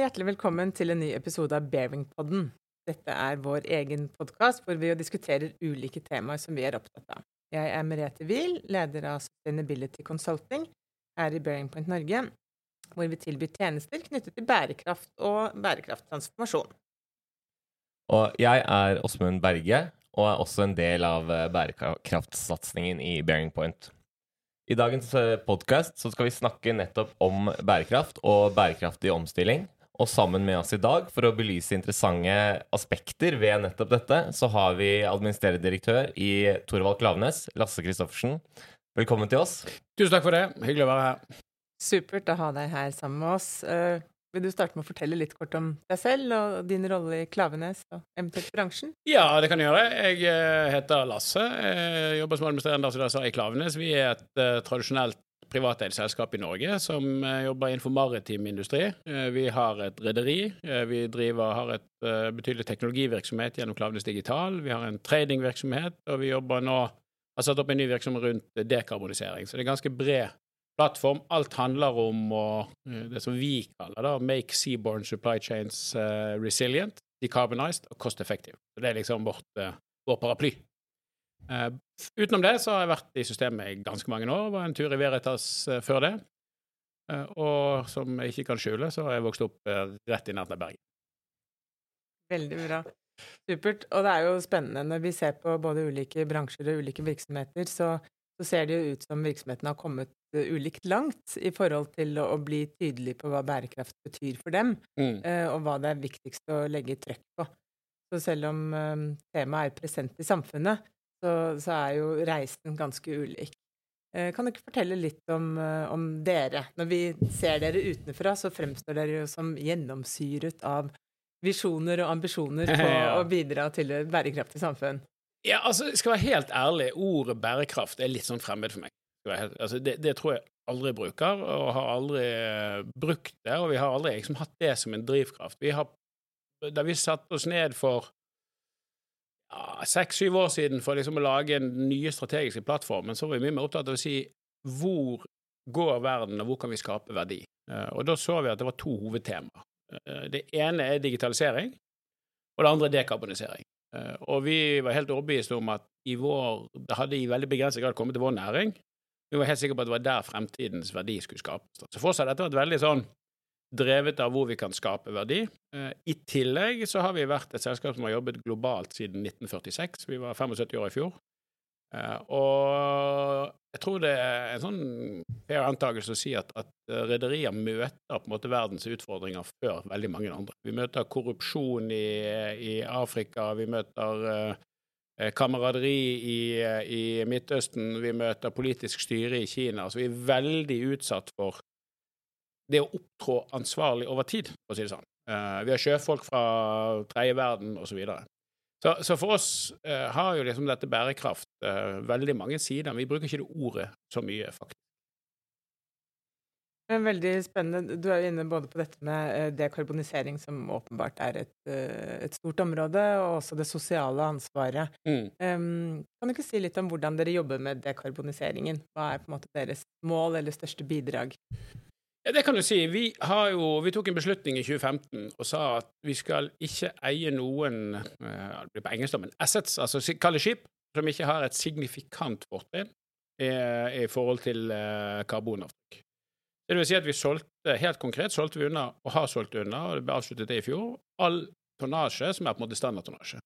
hjertelig velkommen til en ny episode av Bearingpodden. Dette er vår egen podkast hvor vi diskuterer ulike temaer som vi er opptatt av. Jeg er Merete Wiel, leder av Sustainability Consulting her i Bearingpoint Norge, hvor vi tilbyr tjenester knyttet til bærekraft og bærekrafttransformasjon. Og jeg er Åsmund Berge, og er også en del av eh, bærekraftsatsingen i Bearingpoint. I dagens eh, podkast skal vi snakke nettopp om bærekraft og bærekraftig omstilling. Og sammen med oss i dag, for å belyse interessante aspekter ved nettopp dette, så har vi administrerende direktør i Torvald Klavenes, Lasse Christoffersen. Velkommen til oss. Tusen takk for det. Hyggelig å være her. Supert å ha deg her sammen med oss. Uh, vil du starte med å fortelle litt kort om deg selv og din rolle i Klavenes og eventuelt bransjen? Ja, det kan jeg gjøre. Jeg uh, heter Lasse. Jeg jobber som administrerende i Klavenes. Vi er et uh, tradisjonelt privateid selskap i Norge som jobber innenfor maritim industri. Vi har et rederi. Vi driver, har et betydelig teknologivirksomhet gjennom Klavnes Digital. Vi har en tradingvirksomhet, og vi jobber nå har satt opp en ny virksomhet rundt dekarbonisering. Så det er en ganske bred plattform. Alt handler om å, eh, det som vi kaller da, make seaborne supply chains resilient, decarbonized og cost effective. Det er liksom vårt, vår paraply. Uh, utenom det så har jeg vært i systemet i ganske mange år. Var en tur i Veritas før det. og som jeg ikke kan skjule, så har jeg vokst opp rett i nærheten av Bergen. Veldig bra. Supert. Og det er jo spennende når vi ser på både ulike bransjer og ulike virksomheter, så så ser det jo ut som virksomheten har kommet eh, ulikt langt i forhold til å, bli tydelig på hva bærekraft betyr for dem, mm. og hva det er viktigst å legge trøkk på. Så selv om temaet er present i samfunnet, så, så, er jo reisen ganske ulik. Uh, kan du ikke fortelle litt om, uh, om, dere? Når vi ser dere utenfra, så fremstår dere jo som gjennomsyret av visjoner og ambisjoner på ja. å bidra til et bærekraftig samfunn. Ja, altså, skal være helt ærlig, ordet bærekraft er litt sånn fremmed for meg. Altså, det, det, tror jeg aldri bruker, og har aldri uh, brukt det. Og vi har aldri liksom, hatt det som en drivkraft. Vi har, da vi satte oss ned for seks-syv år siden for liksom, å lage en nye strategiske plattformen, så var vi mye mer opptatt av å si hvor går verden, og hvor kan vi skape verdi? Uh, og da så vi at det var to hovedtemaer. Uh, det ene er digitalisering, og det andre er dekarbonisering. Eh, og vi var helt overbevist om at i vår, det hadde i veldig begrenset grad kommet til vår næring. Vi var helt sikre på at det var der fremtidens verdi skulle skapes. Så fortsatt dette var et veldig sånn drevet av hvor vi kan skape verdi. Eh, I tillegg så har vi vært et selskap som har jobbet globalt siden 1946. Vi var 75 år i fjor. Eh, og jeg tror det er en sånn fair antakelse å si at, at rederier møter på en måte verdens utfordringer før veldig mange andre. Vi møter korrupsjon i, i Afrika, vi møter kameraderi i, i, Midtøsten, vi møter politisk styre i Kina. Så vi er veldig utsatt for det å opptrå ansvarlig over tid, for å si det sånn. Uh, vi har sjøfolk fra tredje verden osv. Så, videre. Så, så for oss uh, har jo liksom dette bærekraft uh, veldig mange sider. Vi bruker ikke det ordet så mye, faktisk. Men veldig spennende. Du er jo inne både på dette med dekarbonisering, som åpenbart er et, et, stort område, og også det sosiale ansvaret. Mm. Um, kan du ikke si litt om hvordan dere jobber med dekarboniseringen? Hva er på en måte deres mål eller største bidrag? Det kan du si. Vi, jo, vi, tok en beslutning i 2015 og sa at vi skal ikke eie noen uh, på engelsk, men assets, altså kalde skip, som ikke har et signifikant fortrinn i, i, forhold til uh, karbonavtrykk. Det vil si at vi solgte, helt konkret solgte vi unna, og har solgt unna, og det ble avsluttet det i fjor, all tonnasje som er på en måte standardtonnasje.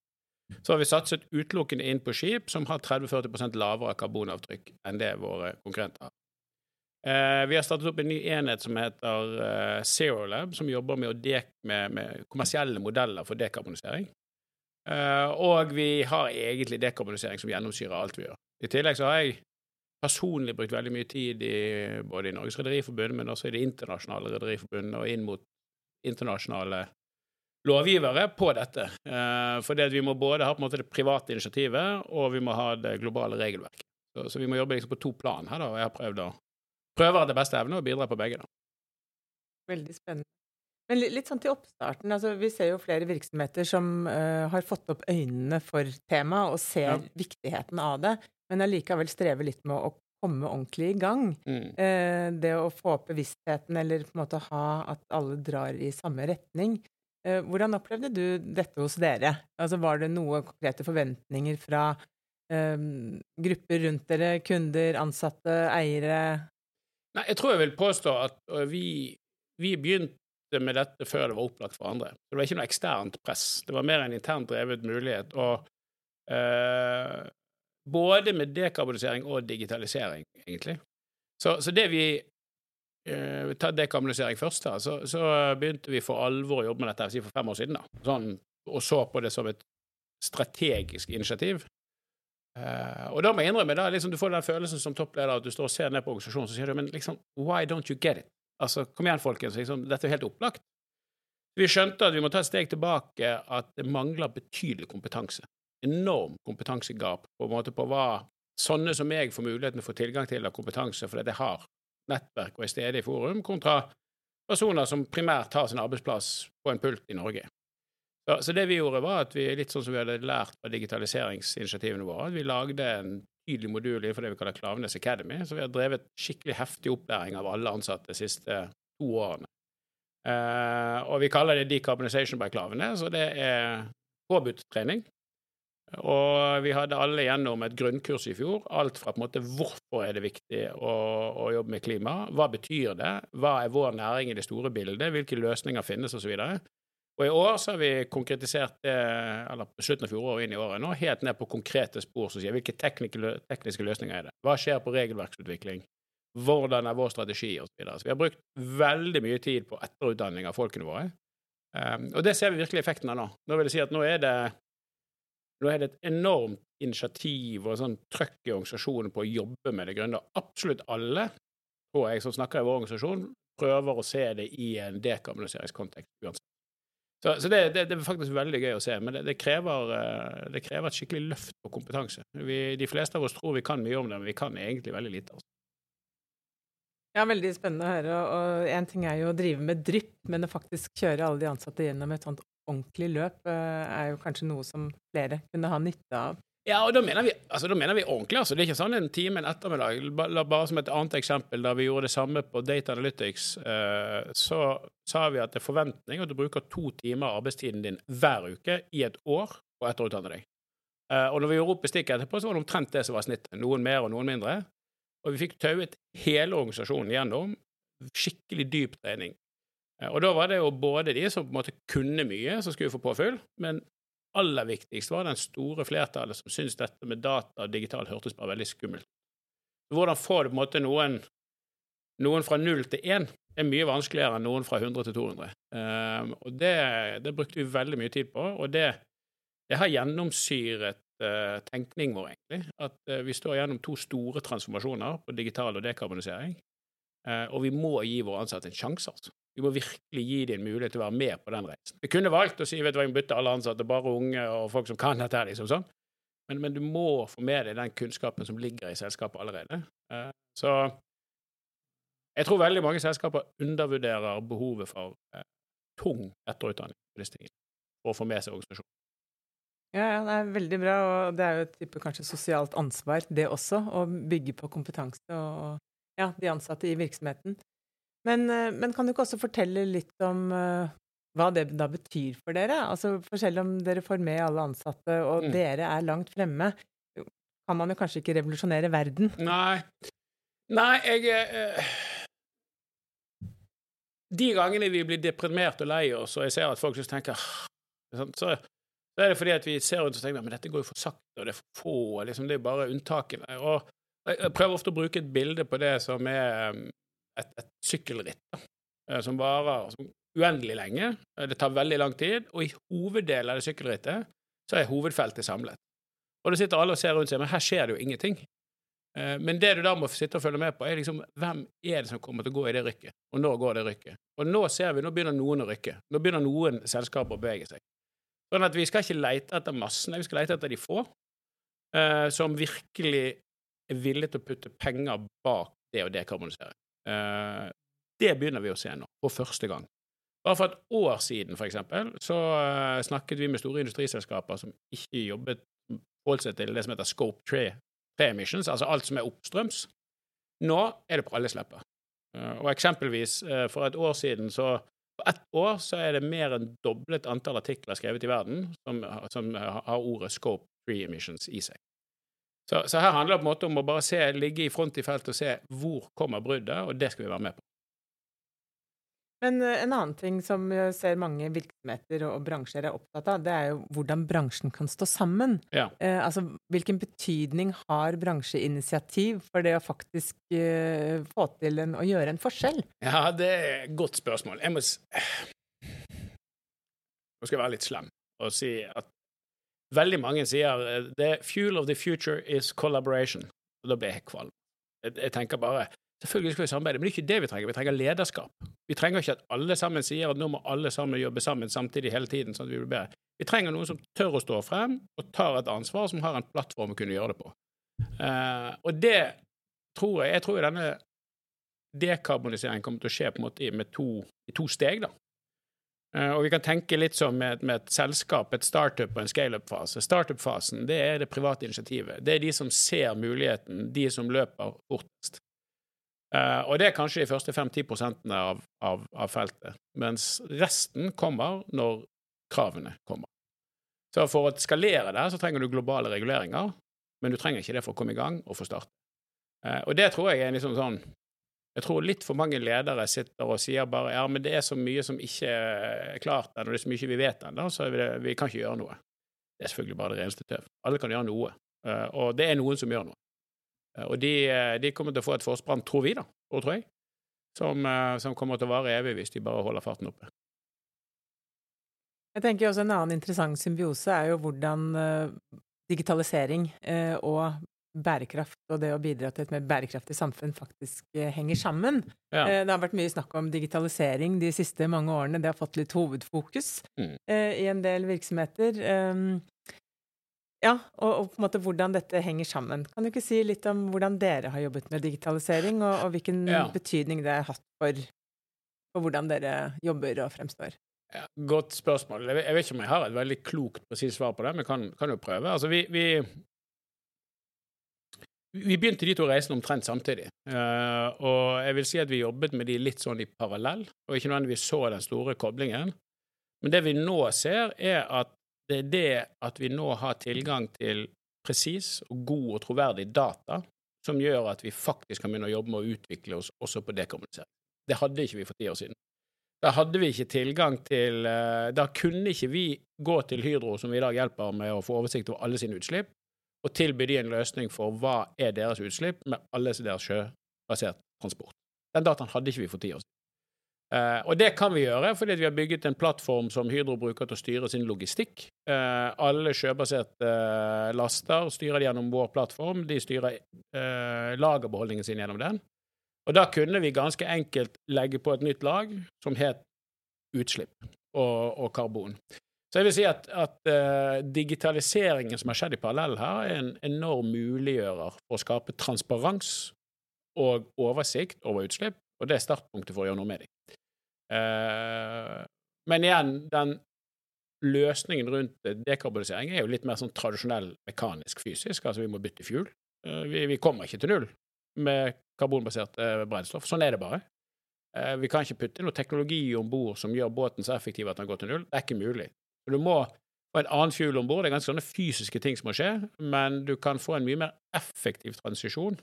Så har vi satset utelukkende inn på skip som har 30-40 lavere karbonavtrykk enn det våre konkurrenter har. Uh, vi har startet opp en ny enhet som heter uh, Zero Lab, som jobber med, med, med kommersielle modeller for dekarbonisering. Uh, og vi har egentlig dekarbonisering som gjennomsyrer alt vi gjør. I tillegg så har jeg personlig brukt veldig mye tid i, både i Norges Rederiforbund, men også i det internasjonale rederiforbundet og inn mot internasjonale lovgivere på dette. Uh, fordi vi må både ha på en måte det private initiativet, og vi må ha det globale regelverket. Så, så vi må jobbe liksom på to plan her, da, og jeg har prøvd å prøver etter beste evne og bidrar på begge. da. Veldig spennende. Men litt sånn til oppstarten. altså Vi ser jo flere virksomheter som uh, har fått opp øynene for temaet og ser ja. viktigheten av det, men allikevel strever litt med å komme ordentlig i gang. Mm. Uh, det å få opp bevisstheten, eller på en måte ha at alle drar i samme retning. Uh, hvordan opplevde du dette hos dere? Altså, var det noen konkrete forventninger fra grupper rundt dere, kunder, ansatte, eiere? Nei, jeg tror jeg vil påstå at vi, vi begynte med dette før det var opplagt for andre. Det var ikke noe eksternt press. Det var mer en internt drevet mulighet. Og eh, både med dekarbonisering og digitalisering, egentlig. Så, så det vi Vi tar dekarbonisering først, da. Så, så begynte vi for alvor å jobbe med dette for fem år siden, da. Sånn, og så på det som et strategisk initiativ. Eh, og da må jeg innrømme, da, liksom, du får den følelsen som toppleder at du står og ser ned på organisasjonen, så sier du men liksom, why don't you get it? Altså, kom igjen, folkens, liksom, dette er helt opplagt. Vi skjønte at vi må ta et steg tilbake, at det mangler betydelig kompetanse. Enorm kompetansegap på, en måte på hva sånne som meg får muligheten til å få tilgang til av kompetanse fordi jeg har nettverk og er stede i forum, kontra personer som primært har sin arbeidsplass på en pult i Norge. Så, så, det vi gjorde, var at vi, litt sånn som vi hadde lært av digitaliseringsinitiativene våre, at vi lagde en tydelig modul innenfor det vi kaller Klavenes Academy. Så vi har drevet skikkelig heftig opplæring av alle ansatte de siste to årene. Uh, og vi kaller det Decarbonization by Klavene, og det er påbudt trening. Og vi hadde alle gjennom et grunnkurs i fjor. Alt fra på en måte hvorfor er det viktig å, å jobbe med klima, hva betyr det, hva er vår næring i det store bildet, hvilke løsninger finnes, osv. Og i år så har vi konkretisert det, eller på slutten av fjoråret og inn i året nå, helt ned på konkrete spor som sier hvilke tekniske løsninger er det. Hva skjer på regelverksutvikling? Hvordan er vår strategi? Og så, så vi har brukt veldig mye tid på etterutdanning av folkene våre. Um, og det ser vi virkelig effekten av nå. Nå vil jeg si at nå er det, nå er det et enormt initiativ og sånn trøkk i organisasjonen på å jobbe med det grønne. Absolutt alle, tror jeg, som snakker i vår organisasjon, prøver å se det i en dekarboniseringskontekst uansett. Så, så det, det, det, er faktisk veldig gøy å se, men det, det, krever, eh, krever, et skikkelig løft på kompetanse. Vi, de fleste av oss tror vi kan mye om det, men vi kan egentlig veldig lite. Altså. Ja, Veldig spennende å høre. og Én ting er jo å drive med drypp, men å faktisk kjøre alle de ansatte gjennom et sånt ordentlig løp eh, er jo kanskje noe som flere kunne ha nytte av. Ja, og da mener vi, altså, da mener vi ordentlig. altså. Det er ikke sånn en time en ettermiddag. Bare, som et annet eksempel, da vi gjorde det samme på Data Analytics, eh, så sa vi at det er forventning at du bruker to timer arbeidstiden din hver uke i et år på å etterutdanne deg. Eh, og når vi gjorde opp i stikket etterpå, så var det omtrent det som var snittet. Noen mer og noen mindre. Og vi fikk tauet hele organisasjonen gjennom skikkelig dyp trening. Eh, og da var det jo både de som på en måte kunne mye, som skulle få påfyll, men aller viktigst var den store flertallet som syntes dette med data og digital hørtes bare veldig skummelt. Hvordan få det på en måte noen, noen fra null til én er mye vanskeligere enn noen fra 100 til 200. Um, ehm, og det, det, brukte vi veldig mye tid på, og det, det har gjennomsyret uh, tenkningen vår, egentlig. At uh, vi står gjennom to store transformasjoner på digital og dekarbonisering, uh, og vi må gi våre ansatte en sjanse, altså. Vi må virkelig gi dem en mulighet til å være med på den reisen. Vi kunne valgt å si vet du hva, vi bytter alle ansatte, bare unge og folk som kan dette. liksom sånn. Men, men, du må få med deg den kunnskapen som ligger i selskapet allerede. Eh, så jeg tror veldig mange selskaper undervurderer behovet for eh, tung etterutdanning på disse tingene, for å få med seg organisasjonen. Ja, ja, det er veldig bra, og det er jo et type kanskje sosialt ansvar, det også, å bygge på kompetanse og ja, de ansatte i virksomheten. Men, eh, men, kan du ikke også fortelle litt om uh, hva det da betyr for dere? Altså, for selv om dere får med alle ansatte, og mm. dere er langt fremme, kan man jo kanskje ikke revolusjonere verden? Nei. Nei, jeg uh, De gangene vi blir deprimert og lei oss, og jeg ser at folk just tenker så, så, er det fordi at vi ser rundt og tenker men dette går jo for sakte, og det er for få, liksom, det er bare unntakene. Og jeg prøver ofte å bruke et bilde på det som er et, et sykkelritt da, eh, som varer som uendelig lenge. Eh, det tar veldig lang tid, og i hoveddelen av det sykkelrittet så er hovedfeltet samlet. Og da sitter alle og ser rundt seg, men her skjer det jo ingenting. Eh, men det du da må sitte og følge med på, er liksom hvem er det som kommer til å gå i det rykket, og når går det rykket? Og nå ser vi, nå begynner noen å rykke. Nå begynner noen selskaper å bevege seg. Sånn at vi skal ikke lete etter massene, vi skal lete etter de få som virkelig er villige til å putte penger bak det å dekarbonisere. Eh, det begynner vi å se nå, for første gang. Bare for et år siden, for eksempel, så uh, snakket vi med store industriselskaper som ikke jobbet holdt seg til det som heter scope 3, 3 emissions, altså alt som er oppstrøms. Nå er det på alles lepper. Eh, og eksempelvis eh, for et år siden så På ett år så er det mer enn doblet antall artikler skrevet i verden som, som har ordet 'scope 3 emissions' i seg. Så, så, her handler det på en måte om å bare se, ligge i front i feltet og se hvor kommer bruddet, og det skal vi være med på. Men eh, en annen ting som jeg ser mange virksomheter og bransjer er opptatt av, det er jo hvordan bransjen kan stå sammen. Ja. Eh, altså hvilken betydning har bransjeinitiativ for det å faktisk eh, få til en, å gjøre en forskjell? Ja, det er et godt spørsmål. Jeg må Nå skal jeg være litt slem og si at veldig mange sier eh, the fuel of the future is collaboration. Og da blir jeg kvalm. Jeg, jeg tenker bare Selvfølgelig skal vi samarbeide, men det er ikke det vi trenger. Vi trenger lederskap. Vi trenger ikke at alle sammen sier at nå må alle sammen jobbe sammen samtidig hele tiden. sånn at Vi blir bedre. Vi trenger noen som tør å stå frem og tar et ansvar, som har en plattform å kunne gjøre det på. Uh, og det tror jeg Jeg tror denne dekarboniseringen kommer til å skje på en måte med to, i to steg. da. Uh, og vi kan tenke litt som med, med et selskap, et startup og en scaleup-fase. Startup-fasen det er det private initiativet. Det er de som ser muligheten, de som løper fortest. Uh, og det er kanskje de første 5-10 av, av, av feltet. Mens resten kommer når kravene kommer. Så for å skalere det, så trenger du globale reguleringer, men du trenger ikke det for å komme i gang og få start. Uh, og det tror jeg er liksom sånn Jeg tror litt for mange ledere sitter og sier bare ja, men det er så mye som ikke er klart ennå, det er så mye vi vet ennå, så vi, vi, kan ikke gjøre noe. Det er selvfølgelig bare det reneste tøv. Alle kan gjøre noe, uh, og det er noen som gjør noe. Eh, og de, eh, de, kommer til å få et forsprang, tror vi, da, og tror jeg, som, eh, som, kommer til å vare evig hvis de bare holder farten oppe. Jeg tenker også En annen interessant symbiose er jo hvordan digitalisering og bærekraft og det å bidra til et mer bærekraftig samfunn faktisk henger sammen. Ja. Det har vært mye snakk om digitalisering de siste mange årene. Det har fått litt hovedfokus mm. i en del virksomheter. Ehm, ja, og, og, på en måte hvordan dette henger sammen. Kan du ikke si litt om hvordan dere har jobbet med digitalisering, og, og hvilken ja. betydning det har hatt for, for, hvordan dere jobber og fremstår? Ja, godt spørsmål. Jeg vet, ikke om jeg har et veldig klokt, presist svar på det, men kan, kan jo prøve. Altså, vi, vi, vi begynte de to reisene omtrent samtidig, uh, og jeg vil si at vi jobbet med de litt sånn i parallell, og ikke nødvendigvis så den store koblingen. Men det vi nå ser, er at det er det at vi nå har tilgang til presis og god og troverdig data som gjør at vi faktisk kan begynne å jobbe med å utvikle oss også på dekommunisering. Det hadde ikke vi for ti år siden. Da hadde vi ikke tilgang til eh, Da kunne ikke vi gå til Hydro, som vi i dag hjelper med å få oversikt over alle sine utslipp, og tilby de en løsning for hva er deres utslipp med alle deres sjøbasert transport. Den dataen hadde ikke vi for ti år siden. Uh, og det kan vi gjøre fordi vi har bygget en plattform som Hydro bruker til å styre sin logistikk. Uh, alle sjøbaserte uh, laster styrer de gjennom vår plattform. De styrer lagerbeholdningen sin gjennom den. Og da kunne vi ganske enkelt legge på et nytt lag som het utslipp og, og karbon. Så jeg vil si at, at digitaliseringen som har skjedd i parallell her, er en enorm muliggjører for å skape transparens og oversikt over utslipp, og det er startpunktet for å gjøre noe med dem. Uh, men igjen, den løsningen rundt dekarbonisering er jo litt mer sånn tradisjonell mekanisk fysisk. Altså vi må bytte fuel. Uh, vi, vi, kommer ikke til null med karbonbasert uh, brennstoff. Sånn er det bare. vi kan ikke putte noe teknologi om bord som gjør båten så effektiv at den går til null. Det er ikke mulig. Så du må få en annen fuel om bord. Det er ganske sånne fysiske ting som må skje, men du kan få en mye mer effektiv transisjon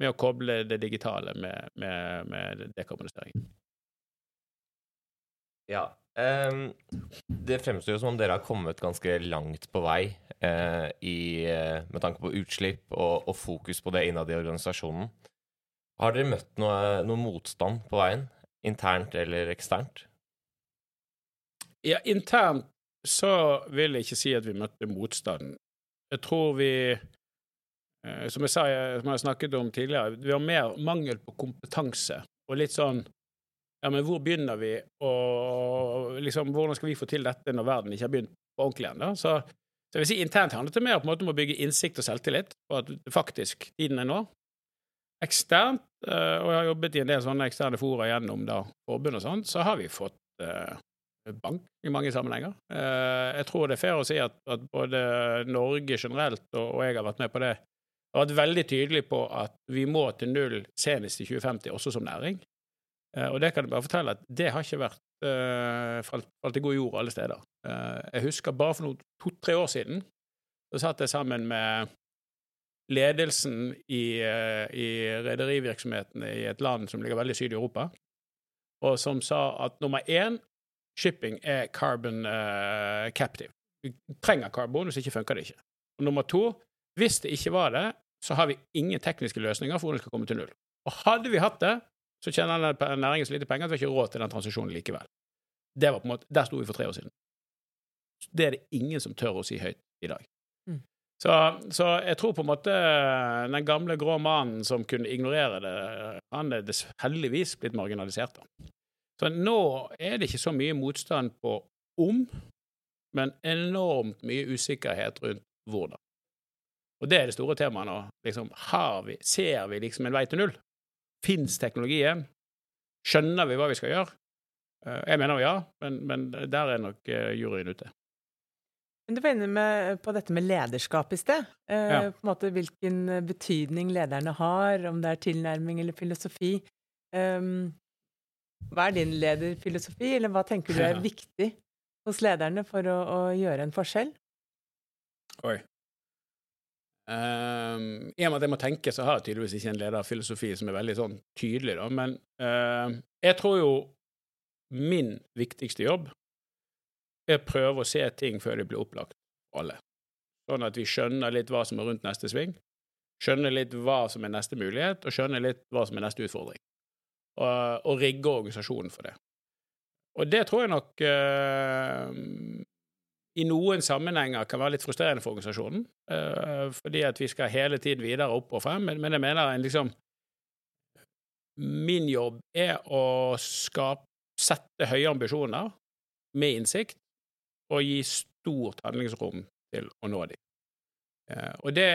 med å koble det digitale med, med, med dekarbonisering. Ja. Um, det fremstår jo som om dere har kommet ganske langt på vei uh, i, uh, med tanke på utslipp og, og, fokus på det innad i organisasjonen. Har dere møtt noe, noe, motstand på veien? Internt eller eksternt? Ja, internt så vil jeg ikke si at vi møtte motstand. Jeg tror vi uh, Som jeg sa, som jeg har snakket om tidligere, vi har mer mangel på kompetanse og litt sånn ja, men hvor begynner vi, og liksom, hvordan skal vi få til dette når verden ikke har begynt på ordentlig ennå? Så, så, jeg vil si internt handler det mer på en måte om å bygge innsikt og selvtillit og at faktisk tiden er nå. Eksternt, eh, og jeg har jobbet i en del sånne eksterne fora gjennom da, forbund og sånn, så har vi fått uh, bank i mange sammenhenger. Uh, jeg tror det er fair å si at, at både Norge generelt og, og, jeg har vært med på det har vært veldig tydelig på at vi må til null senest i 2050, også som næring. Eh, og det kan jeg bare fortelle at det har ikke vært uh, falt, falt i god jord alle steder. Uh, jeg husker bare for to-tre år siden så satt jeg sammen med ledelsen i, i rederivirksomhetene i et land som ligger veldig syd i Europa, og som sa at nummer én shipping er carbon captive. Vi trenger karbon, hvis ikke funker det ikke. Og nummer to hvis det ikke var det, så har vi ingen tekniske løsninger for hvordan det skal komme til null. Og hadde vi hatt det, så tjener næringen så lite penger at vi har ikke råd til den transisjonen likevel. Det var på en måte, Der sto vi for tre år siden. Det er det ingen som tør å si høyt i dag. Mm. Så, så, jeg tror på en måte den gamle grå mannen som kunne ignorere det, han er heldigvis blitt marginalisert. da. Så nå er det ikke så mye motstand på om, men enormt mye usikkerhet rundt hvordan. Og det er det store temaet nå. Liksom, vi, ser vi liksom en vei til null? Fins teknologien? Skjønner vi hva vi skal gjøre? Eh, jeg mener ja, men, men der er nok eh, juryen ute. Men Du var inne med, på dette med lederskap i sted. Eh, ja. på en måte Hvilken betydning lederne har, om det er tilnærming eller filosofi. Um, hva er din lederfilosofi, eller hva tenker du er viktig hos lederne for å, å gjøre en forskjell? Oi. Um, I og med at jeg må tenke, så har jeg tydeligvis ikke en lederfilosofi som er veldig sånn tydelig, da. Men uh, jeg tror jo min viktigste jobb er å prøve å se ting før de blir opplagt for alle. Sånn at vi skjønner litt hva som er rundt neste sving, skjønner litt hva som er neste mulighet, og skjønner litt hva som er neste utfordring. Og, og rigge organisasjonen for det. Og det tror jeg nok uh, i noen sammenhenger kan være litt frustrerende for organisasjonen, uh, fordi at vi skal hele tiden videre opp og frem, men, men jeg mener en liksom Min jobb er å skape, sette høye ambisjoner med innsikt og gi stort handlingsrom til å nå dem. Uh, og det,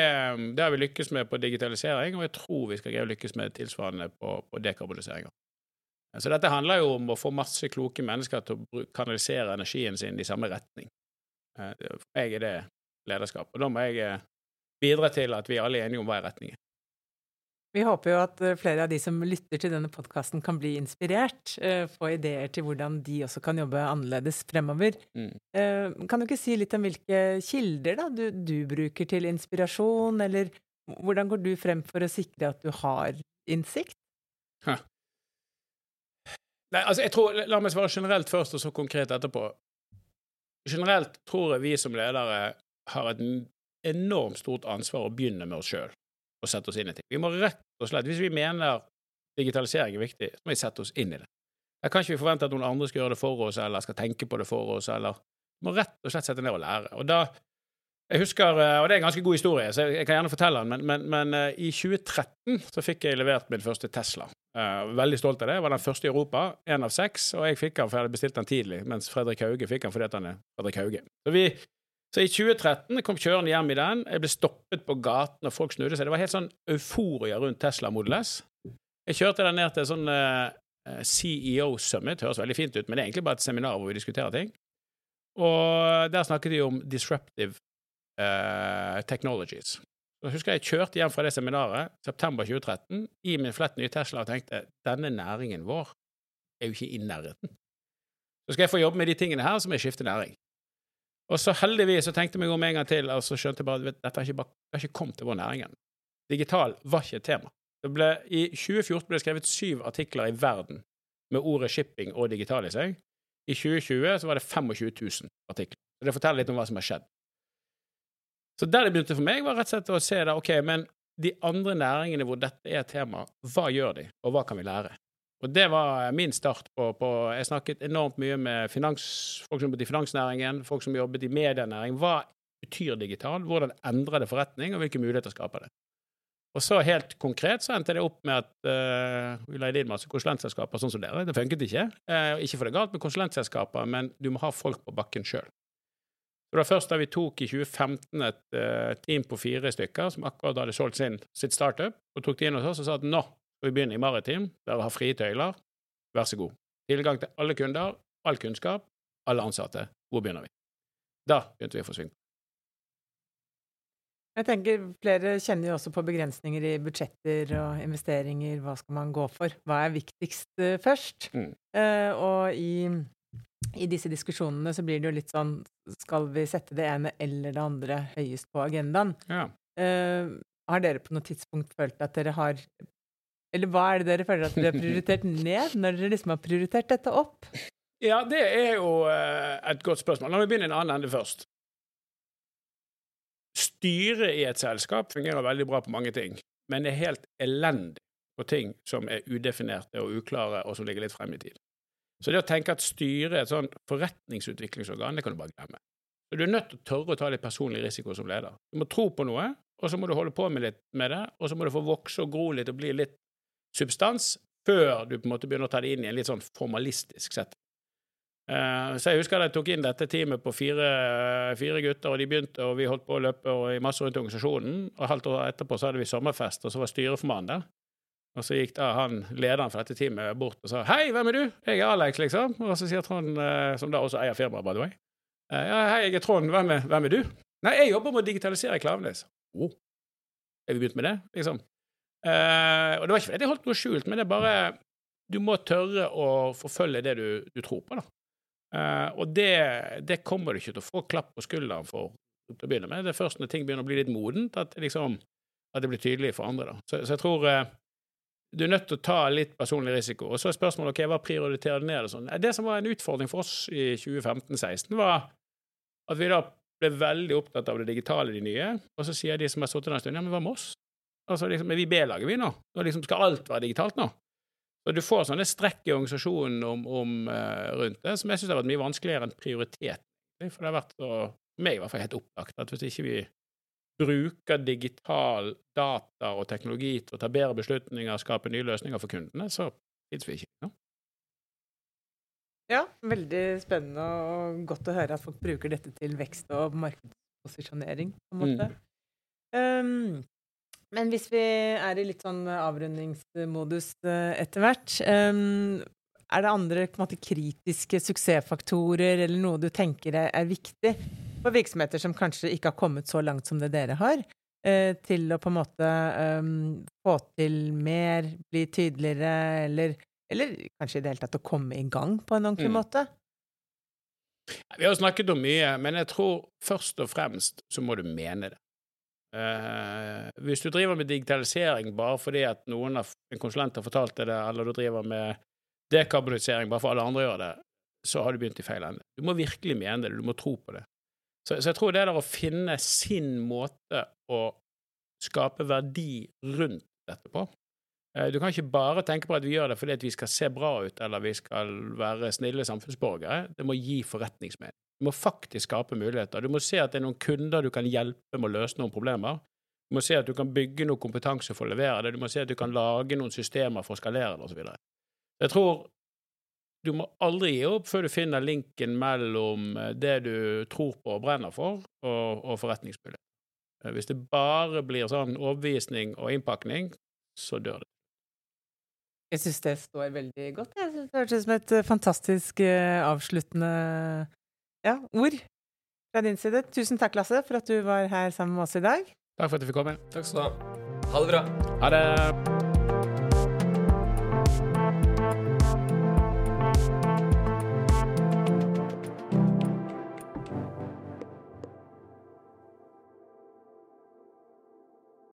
det, har vi lykkes med på digitalisering, og jeg tror vi skal greie å lykkes med tilsvarende på, på dekarbonisering. Så dette handler jo om å få masse kloke mennesker til å kanalisere energien sin i samme retning. Eh, for meg er det lederskap. Og da må jeg eh, bidra til at vi alle er enige om hva er retningen. Vi håper jo at eh, flere av de som lytter til denne podkasten, kan bli inspirert. Få ideer til hvordan de også kan jobbe annerledes fremover. Mm. Kan du ikke si litt om hvilke kilder da, du, du, bruker til inspirasjon, eller hvordan går du frem for å sikre at du har innsikt? Hæ. Nei, altså jeg tror, La meg svare generelt først, og så konkret etterpå. Generelt tror jeg vi som ledere har et enormt stort ansvar å begynne med oss sjøl og sette oss inn i ting. Vi må rett og slett, Hvis vi mener digitalisering er viktig, så må vi sette oss inn i det. Da kan ikke vi forvente at noen andre skal gjøre det for oss, eller skal tenke på det for oss, eller Vi må rett og slett sette ned og lære. Og da jeg husker, eh, og det er en ganske god historie, så jeg kan gjerne fortelle den, men, men, men eh, i 2013 så fikk jeg levert min første Tesla. Uh, veldig stolt av det. Jeg var den første i Europa, én av seks, og jeg fikk den for jeg hadde bestilt den tidlig, mens Fredrik Hauge fikk den fordi han er Fredrik Hauge. Så, vi, så i 2013 kom kjørende hjem i den. Jeg ble stoppet på gaten, og folk snudde seg. Det var helt sånn euforia rundt Tesla Model S. Jeg kjørte den ned til sånn uh, CEO Summit, høres veldig fint ut, men det er egentlig bare et seminar hvor vi diskuterer ting. Og der snakket de om disruptive uh, technologies. Så husker jeg kjørte hjem fra det seminaret, september 2013, i min flett nye Tesla og tenkte denne næringen vår er jo ikke i nærheten. Så skal jeg få jobbe med de tingene her, som er skifte næring. Og så heldigvis så tenkte jeg meg om en gang til, og så skjønte jeg bare at dette har ikke, ikke kommet til vår næring. Digital var ikke et tema. Ble, I 2014 ble det skrevet syv artikler i verden med ordet shipping og digital I 2020 så var det 25 000 artikler. Så det forteller litt om hva som har skjedd. Så der det begynte for meg, var rett og slett å se da, ok, men de andre næringene hvor dette er tema, hva gjør de, og hva kan vi lære? Og det var min start på, på Jeg snakket enormt mye med finans, folk som jobbet i finansnæringen, folk som jobbet i medienæring. Hva betyr digital? Hvordan endrer det forretning, og hvilke muligheter skaper det? Og så helt konkret så endte det opp med at uh, vi leide inn masse konsulentselskaper sånn som dere. Det funket ikke. Uh, ikke for det galt med konsulentselskaper, men du må ha folk på bakken sjøl. Det var først da vi tok i 2015 et uh, team på fire stykker som akkurat hadde solgt sin, sitt startup, og tok det inn hos oss og sa at nå skal vi begynner i Maritim, dere har frie tøyler, vær så god. Tilgang til alle kunder, all kunnskap, alle ansatte. Hvor begynner vi? Da begynte vi å få sving. Jeg tenker Flere kjenner jo også på begrensninger i budsjetter og investeringer. Hva skal man gå for? Hva er viktigst uh, først? Mm. Eh, og i, i, disse diskusjonene så blir det jo litt sånn Skal vi sette det ene eller det andre høyest på agendaen? Ja. Eh, har dere på noe tidspunkt følt at dere har Eller hva er det dere føler at dere har prioritert ned, når dere liksom har prioritert dette opp? Ja, det er jo et godt spørsmål. La meg begynne i en annen ende først. Styret i et selskap fungerer veldig bra på mange ting, men det er helt elendig på ting som er udefinerte og uklare, og som ligger litt frem i tid. Så det å tenke at styret er et sånn forretningsutviklingsorgan, det kan du bare glemme. Du er nødt til å tørre å ta litt personlig risiko som leder. Du må tro på noe, og så må du holde på med litt med det, og så må du få vokse og gro litt og bli litt substans før du på en måte begynner å ta det inn i en litt sånn formalistisk sett. Uh, så jeg husker at jeg tok inn dette teamet på fire, fire, gutter, og de begynte, og vi holdt på å løpe i masse rundt organisasjonen. Og halvt år etterpå så hadde vi sommerfest, og så var styreformannen der. Og så gikk da han, lederen for dette teamet bort og sa 'Hei, hvem er du?' 'Jeg er Alex', liksom. Og så sier Trond, uh, som da også eier firmaet, by the way, 'Ja, hei, jeg er Trond. Hvem er, hvem er, du?' 'Nei, jeg jobber med å digitalisere Klaveness'. Oh. Er vi begynt med det, liksom? Og det var ikke fordi jeg holdt noe skjult, men det er bare Du må tørre å forfølge det du, du tror på, da. Uh, og det, det, kommer du ikke til å få klapp på skulderen for til å begynne med. Det er først når ting begynner å bli litt modent, at, liksom, at det blir tydelig for andre. Da. Så, så jeg tror uh, du er nødt til å ta litt personlig risiko. Og så er spørsmålet ok, hva prioriterer du ned? og Sånn. Det som var en utfordring for oss i 2015-16, var at vi da ble veldig opptatt av det digitale, de nye, og så sier de som har sittet der en stund, ja, men hva med oss? Altså, liksom, er vi B-laget, vi nå? Nå liksom, skal alt være digitalt nå? Og du får sånne strekk i organisasjonen om, om, uh, rundt det, som jeg syns har vært mye vanskeligere enn prioritet. For det har vært, for meg i hvert fall, helt opplagt at hvis ikke vi bruker digital data og teknologi til å ta bedre beslutninger, skape nye løsninger for kundene, så fins vi ikke. No? ja, veldig spennende og godt å høre at folk bruker dette til vekst og markedsposisjonering, på en måte. Mm. Um, men hvis vi er i litt sånn avrundingsmodus eh, etter hvert um, Er det andre måte, kritiske suksessfaktorer eller noe du tenker er, viktig for virksomheter som kanskje ikke har kommet så langt som det dere har, uh, til å på en måte um, få til mer, bli tydeligere, eller, eller, kanskje i det hele tatt å komme i gang på en ordentlig mm. måte? Vi har snakket om mye, men jeg tror først og fremst så må du mene det. Uh, hvis du driver med digitalisering bare fordi at noen av en konsulent har fortalt deg det, eller du driver med dekarbonisering bare for alle andre gjør det, så har du begynt i feil ende. Du må virkelig mene det, du må tro på det. Så, så jeg tror det der å finne sin måte å skape verdi rundt dette på uh, Du kan ikke bare tenke på at vi gjør det fordi at vi skal se bra ut eller vi skal være snille samfunnsborgere. Det må gi forretningsmening. Du må faktisk skape muligheter. Du må se at det er noen kunder du kan hjelpe med å løse noen problemer. Du må se at du kan bygge noe kompetanse for å levere det. Du må se at du kan lage noen systemer for å skalere det, osv. Jeg tror du må aldri gi opp før du finner linken mellom eh, det du tror på og brenner for, og, og forretningsmulighet. Eh, hvis det bare blir sånn overbevisning og innpakning, så dør det. Jeg syns det står veldig godt. Jeg synes Det hørtes ut som et eh, fantastisk avsluttende ja, ord fra din side. Tusen takk, Lasse, for at du var her sammen med oss i dag. Takk for at du fikk komme. Takk skal du ha. Ha det bra. Ha det.